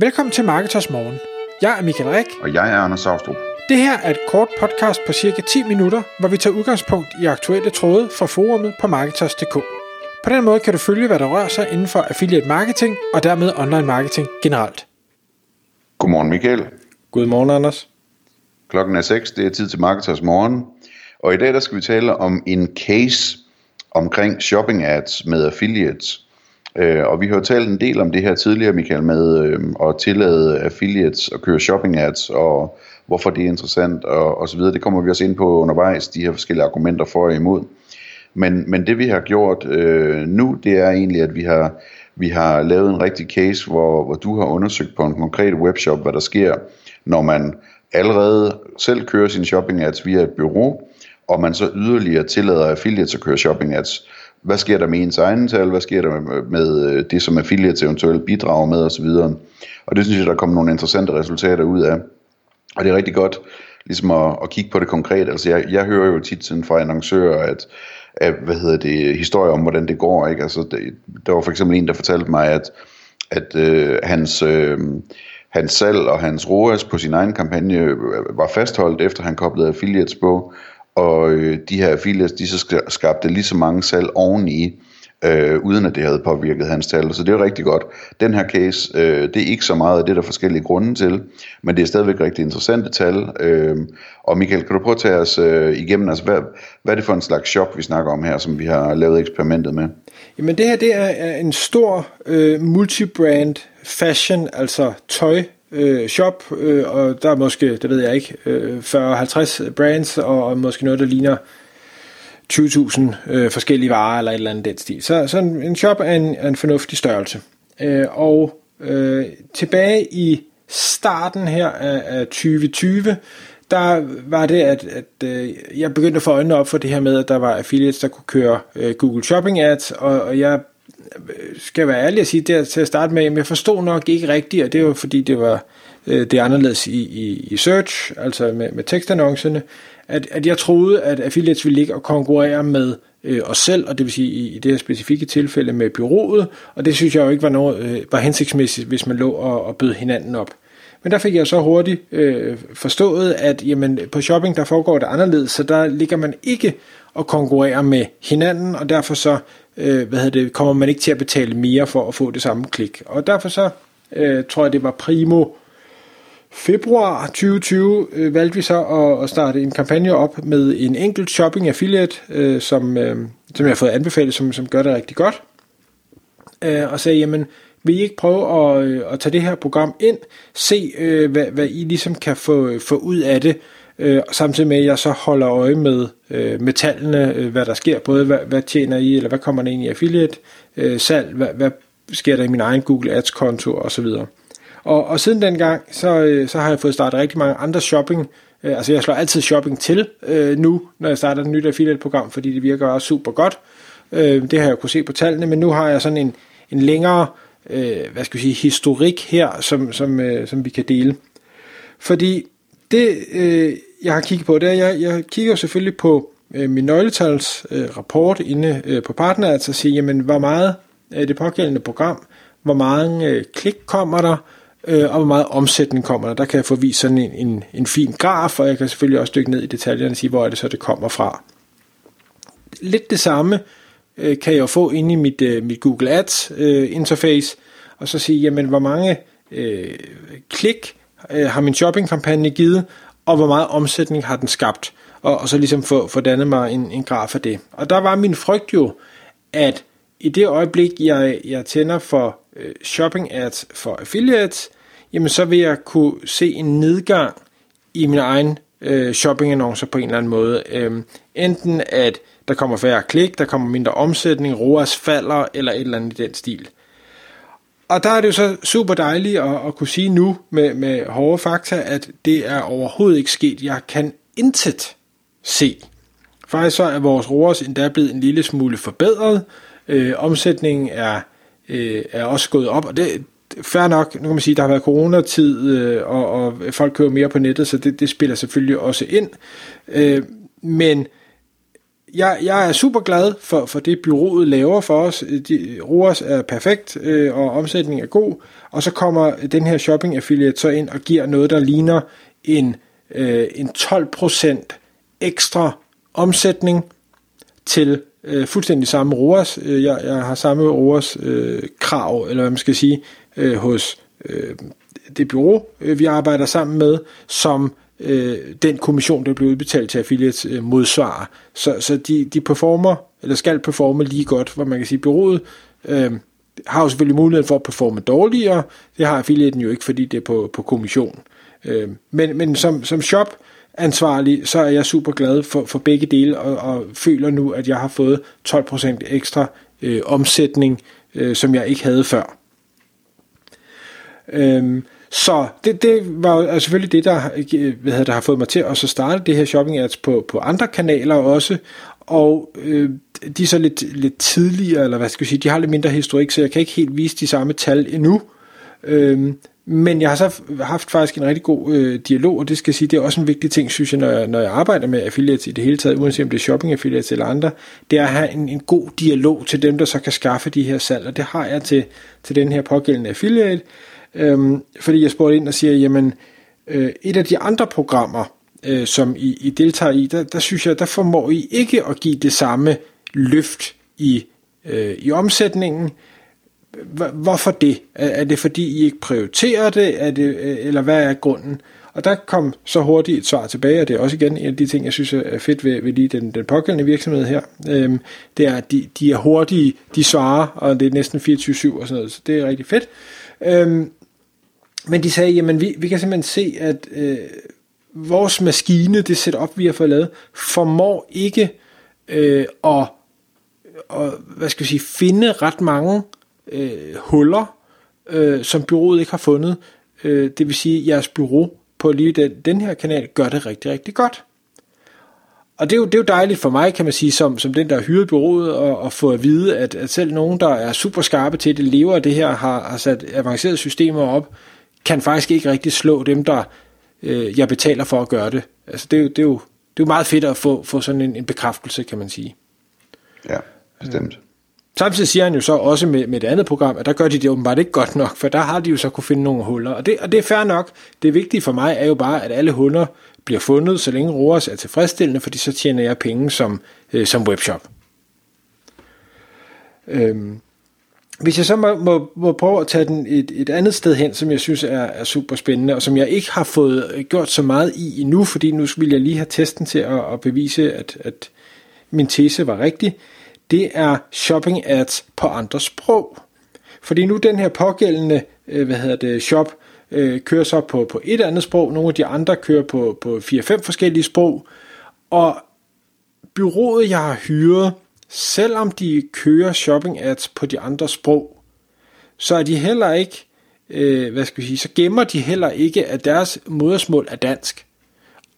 Velkommen til Marketers Morgen. Jeg er Michael Rik. Og jeg er Anders Saustrup. Det her er et kort podcast på cirka 10 minutter, hvor vi tager udgangspunkt i aktuelle tråde fra forumet på Marketers.dk. På den måde kan du følge, hvad der rører sig inden for affiliate marketing og dermed online marketing generelt. Godmorgen Michael. Godmorgen Anders. Klokken er 6, det er tid til Marketers Morgen. Og i dag der skal vi tale om en case omkring shopping ads med affiliates. Øh, og vi har jo talt en del om det her tidligere, Michael, med øh, at tillade affiliates at køre shopping ads, og hvorfor det er interessant, og, og så videre. Det kommer vi også ind på undervejs, de her forskellige argumenter for og imod. Men, men det vi har gjort øh, nu, det er egentlig, at vi har, vi har lavet en rigtig case, hvor, hvor du har undersøgt på en konkret webshop, hvad der sker, når man allerede selv kører sin shopping ads via et bureau, og man så yderligere tillader affiliates at køre shopping ads. Hvad sker der med ens egen tal? Hvad sker der med, med øh, det, som affiliates eventuelt bidrager med osv.? Og det synes jeg, der kommer nogle interessante resultater ud af. Og det er rigtig godt ligesom at, at kigge på det konkret. Altså jeg, jeg hører jo tit sådan fra annoncører, at, at hvad hedder det, historier om, hvordan det går. Ikke? Altså, det, der var for eksempel en, der fortalte mig, at, at øh, hans... Øh, hans salg og hans ROAS på sin egen kampagne øh, var fastholdt, efter han koblede affiliates på, og øh, de her affiliates, de så skabte lige så mange salg oveni, øh, uden at det havde påvirket hans tal. Så det er rigtig godt. Den her case, øh, det er ikke så meget af det, der er forskellige grunde til, men det er stadigvæk rigtig interessante tal. Øh, og Michael, kan du prøve at tage os øh, igennem, altså hvad, hvad er det for en slags shop, vi snakker om her, som vi har lavet eksperimentet med? Jamen det her, det er en stor øh, multibrand fashion, altså tøj øh, shop, øh, og der er måske, det ved jeg ikke, øh, 40-50 brands, og måske noget, der ligner 20.000 øh, forskellige varer, eller et eller andet den stil. Så, så en, en shop er en, er en fornuftig størrelse. Øh, og øh, tilbage i starten her af, af 2020, der var det, at, at øh, jeg begyndte at få øjnene op for det her med, at der var affiliates, der kunne køre øh, Google Shopping Ads, og, og jeg skal være ærlig at sige der til at starte med, at jeg forstod nok ikke rigtigt, og det var fordi det var øh, det anderledes i, i, i search, altså med, med tekstannoncerne, at, at jeg troede, at affiliates ville ligge og konkurrere med øh, os selv, og det vil sige i, i det her specifikke tilfælde med byrådet, og det synes jeg jo ikke var, noget, øh, var hensigtsmæssigt, hvis man lå og, og bød hinanden op. Men der fik jeg så hurtigt øh, forstået, at jamen, på shopping der foregår det anderledes, så der ligger man ikke og konkurrerer med hinanden, og derfor så øh, hvad hedder det, kommer man ikke til at betale mere for at få det samme klik. Og derfor så øh, tror jeg, det var primo februar 2020, øh, valgte vi så at, at starte en kampagne op med en enkelt shopping affiliate, øh, som, øh, som jeg har fået anbefalet, som, som gør det rigtig godt. Øh, og sagde, jamen, vil I ikke prøve at, øh, at tage det her program ind, se øh, hvad, hvad I ligesom kan få, få ud af det, øh, Øh, samtidig med at jeg så holder øje med, øh, med tallene, øh, hvad der sker, både hvad, hvad tjener I, eller hvad kommer der ind i affiliate, øh, salg, hvad, hvad sker der i min egen Google Ads konto osv. Og, og siden dengang, så, øh, så har jeg fået startet rigtig mange andre shopping, øh, altså jeg slår altid shopping til øh, nu, når jeg starter et nyt affiliate program, fordi det virker også super godt. Øh, det har jeg kunne se på tallene, men nu har jeg sådan en, en længere øh, hvad skal vi sige, historik her, som, som, øh, som vi kan dele. Fordi det, øh, jeg har kigget på, det er, jeg, jeg kigger selvfølgelig på øh, min nøgletals øh, rapport inde øh, på partner, altså siger, jamen, hvor meget af det pågældende program, hvor mange øh, klik kommer der, øh, og hvor meget omsætning kommer der. Der kan jeg få vist sådan en, en, en fin graf, og jeg kan selvfølgelig også dykke ned i detaljerne og sige, hvor er det så, det kommer fra. Lidt det samme øh, kan jeg jo få inde i mit, øh, mit Google Ads øh, interface, og så sige, jamen, hvor mange øh, klik øh, har min shoppingkampagne givet, og hvor meget omsætning har den skabt, og, og så ligesom få, få dannet mig en, en graf af det. Og der var min frygt jo, at i det øjeblik, jeg, jeg tænder for øh, shopping ads for affiliates, jamen så vil jeg kunne se en nedgang i min egen øh, shoppingannoncer på en eller anden måde. Øh, enten at der kommer færre klik, der kommer mindre omsætning, ROAS falder, eller et eller andet i den stil. Og der er det jo så super dejligt at, at kunne sige nu med, med hårde fakta, at det er overhovedet ikke sket. Jeg kan intet se. Faktisk så er vores ROAS endda blevet en lille smule forbedret. Øh, omsætningen er, øh, er også gået op, og det fair nok, nu kan man sige, der har været coronatid, øh, og, og folk kører mere på nettet, så det, det spiller selvfølgelig også ind. Øh, men jeg, jeg er super glad for, for det, byrådet laver for os. De, ROAS er perfekt, øh, og omsætningen er god. Og så kommer den her shopping affiliate så ind og giver noget, der ligner en, øh, en 12% ekstra omsætning til øh, fuldstændig samme ROAS. Øh, jeg, jeg har samme ROAS øh, krav, eller hvad man skal sige, øh, hos øh, det bureau, øh, vi arbejder sammen med, som øh, den kommission, der bliver udbetalt til affiliates, øh, modsvarer. Så, så de, de performer, eller skal performe lige godt, hvor man kan sige, byrådet øh, har jo selvfølgelig muligheden for at performe dårligere. Det har affiliaten jo ikke, fordi det er på, på kommission. Øh, men, men som, som shop ansvarlig, så er jeg super glad for, for begge dele, og, og føler nu, at jeg har fået 12% ekstra øh, omsætning, øh, som jeg ikke havde før. Øh, så det, det var jo selvfølgelig det, der, hvad hedder, der har fået mig til at så starte det her shopping ads på, på andre kanaler også, og øh, de er så lidt, lidt tidligere, eller hvad skal jeg sige, de har lidt mindre historik, så jeg kan ikke helt vise de samme tal endnu. Øh, men jeg har så haft faktisk en rigtig god øh, dialog, og det skal sige, det er også en vigtig ting, synes jeg, når jeg, når jeg arbejder med affiliates i det hele taget, uanset om det er shopping affiliates eller andre, det er at have en, en god dialog til dem, der så kan skaffe de her salg, og det har jeg til, til den her pågældende affiliate, Øhm, fordi jeg spurgte ind og siger, jamen, øh, et af de andre programmer, øh, som I, I deltager i, der, der synes jeg, der formår I ikke at give det samme løft i, øh, i omsætningen. Hvorfor det? Er, er det fordi I ikke prioriterer det, er det, øh, eller hvad er grunden? Og der kom så hurtigt et svar tilbage, og det er også igen en af de ting, jeg synes er fedt ved, ved lige den, den pågældende virksomhed her. Øhm, det er, at de, de er hurtige, de svarer, og det er næsten 24-7 og sådan noget, så det er rigtig fedt. Øhm, men de sagde, jamen vi, vi kan simpelthen se, at øh, vores maskine, det setup, vi har fået lavet, formår ikke øh, at, at hvad skal jeg sige, finde ret mange øh, huller, øh, som byrådet ikke har fundet. Øh, det vil sige, at jeres bureau på lige den, den her kanal gør det rigtig, rigtig godt. Og det er, jo, det er jo dejligt for mig, kan man sige, som, som den, der har hyret bureauet, og, og få at vide, at, at selv nogen, der er super skarpe til det, lever af det her, har, har sat avancerede systemer op, kan faktisk ikke rigtig slå dem, der øh, jeg betaler for at gøre det. Altså det er jo, det er jo, det er jo meget fedt at få, få sådan en, en bekræftelse, kan man sige. Ja, bestemt. Samtidig siger han jo så også med, med det andet program, at der gør de det åbenbart ikke godt nok, for der har de jo så kunne finde nogle huller. Og det, og det er fair nok. Det vigtige for mig er jo bare, at alle huller bliver fundet, så længe ROAS er tilfredsstillende, fordi så tjener jeg penge som, øh, som webshop. Øhm, hvis jeg så må, må, må prøve at tage den et, et andet sted hen, som jeg synes er, er super spændende, og som jeg ikke har fået øh, gjort så meget i endnu, fordi nu vil jeg lige have testen til at, at bevise, at, at min tese var rigtig, det er shopping ads på andre sprog. Fordi nu den her pågældende, øh, hvad hedder det, shop, øh, kører så på, på et andet sprog, nogle af de andre kører på, på 4-5 forskellige sprog, og byrådet, jeg har hyret, selvom de kører shopping ads på de andre sprog, så er de heller ikke, øh, hvad skal vi sige, så gemmer de heller ikke, at deres modersmål er dansk.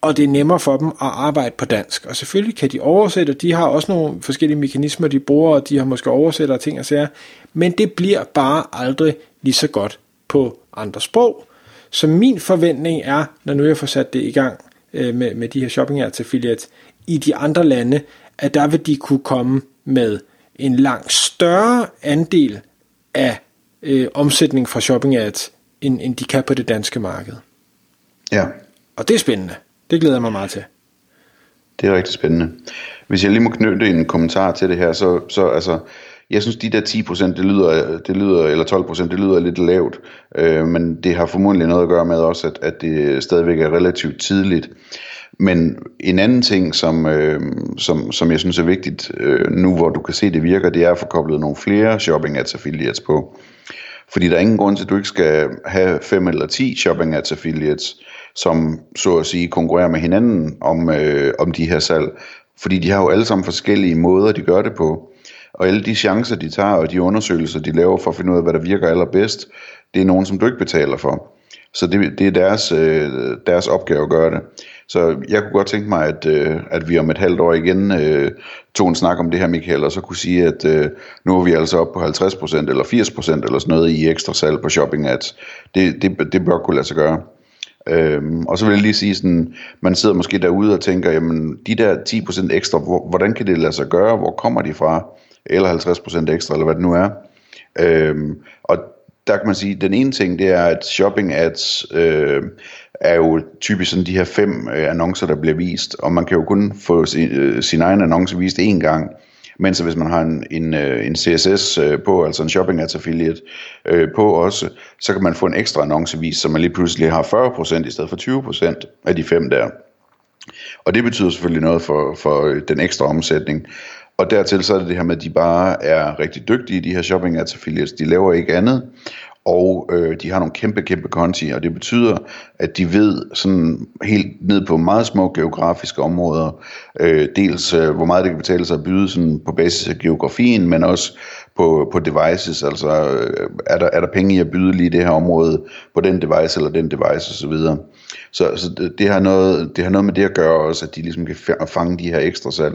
Og det er nemmere for dem at arbejde på dansk. Og selvfølgelig kan de oversætte, de har også nogle forskellige mekanismer, de bruger, og de har måske oversætter og ting og sager. Men det bliver bare aldrig lige så godt på andre sprog. Så min forventning er, når nu jeg får sat det i gang øh, med, med de her shopping ads affiliates i de andre lande, at der vil de kunne komme med en langt større andel af øh, omsætning fra shopping ads, end, end de kan på det danske marked. Ja. Og det er spændende. Det glæder jeg mig meget til. Det er rigtig spændende. Hvis jeg lige må knytte en kommentar til det her, så, så altså, jeg synes de der 10%, det lyder, det lyder, eller 12%, det lyder lidt lavt, øh, men det har formodentlig noget at gøre med også, at, at det stadigvæk er relativt tidligt. Men en anden ting, som, øh, som, som jeg synes er vigtigt øh, nu, hvor du kan se, det virker, det er at få koblet nogle flere shopping ads affiliates på. Fordi der er ingen grund til, at du ikke skal have 5 eller 10 shopping ads affiliates, som så at sige konkurrerer med hinanden om, øh, om de her salg. Fordi de har jo alle sammen forskellige måder, de gør det på. Og alle de chancer, de tager, og de undersøgelser, de laver for at finde ud af, hvad der virker allerbedst, det er nogen, som du ikke betaler for. Så det, det er deres, øh, deres opgave at gøre det. Så jeg kunne godt tænke mig, at, øh, at vi om et halvt år igen øh, tog en snak om det her, Michael, og så kunne sige, at øh, nu er vi altså oppe på 50% eller 80% eller sådan noget i ekstra salg på shopping ads. Det, det, det bør kunne lade sig gøre. Øhm, og så vil jeg lige sige sådan, man sidder måske derude og tænker, jamen de der 10% ekstra, hvor, hvordan kan det lade sig gøre, hvor kommer de fra? Eller 50% ekstra, eller hvad det nu er. Øhm, og der kan man sige, at den ene ting, det er, at shopping ads øh, er jo typisk sådan de her fem øh, annoncer, der bliver vist, og man kan jo kun få sin, øh, sin egen annonce vist én gang. Men så hvis man har en, en, øh, en CSS øh, på, altså en shopping ads affiliate øh, på også, så kan man få en ekstra annonce vist, så man lige pludselig har 40% i stedet for 20% af de fem der. Og det betyder selvfølgelig noget for, for øh, den ekstra omsætning. Og dertil så er det det her med, at de bare er rigtig dygtige, de her shopping ads affiliates. De laver ikke andet, og øh, de har nogle kæmpe, kæmpe konti, og det betyder, at de ved sådan helt ned på meget små geografiske områder, øh, dels øh, hvor meget det kan betale sig at byde sådan på basis af geografien, men også på, på devices, altså øh, er, der, er der penge i at byde lige det her område på den device eller den device osv. Så, så, så det, det, har noget, det har noget med det at gøre også, at de ligesom kan fange de her ekstra salg.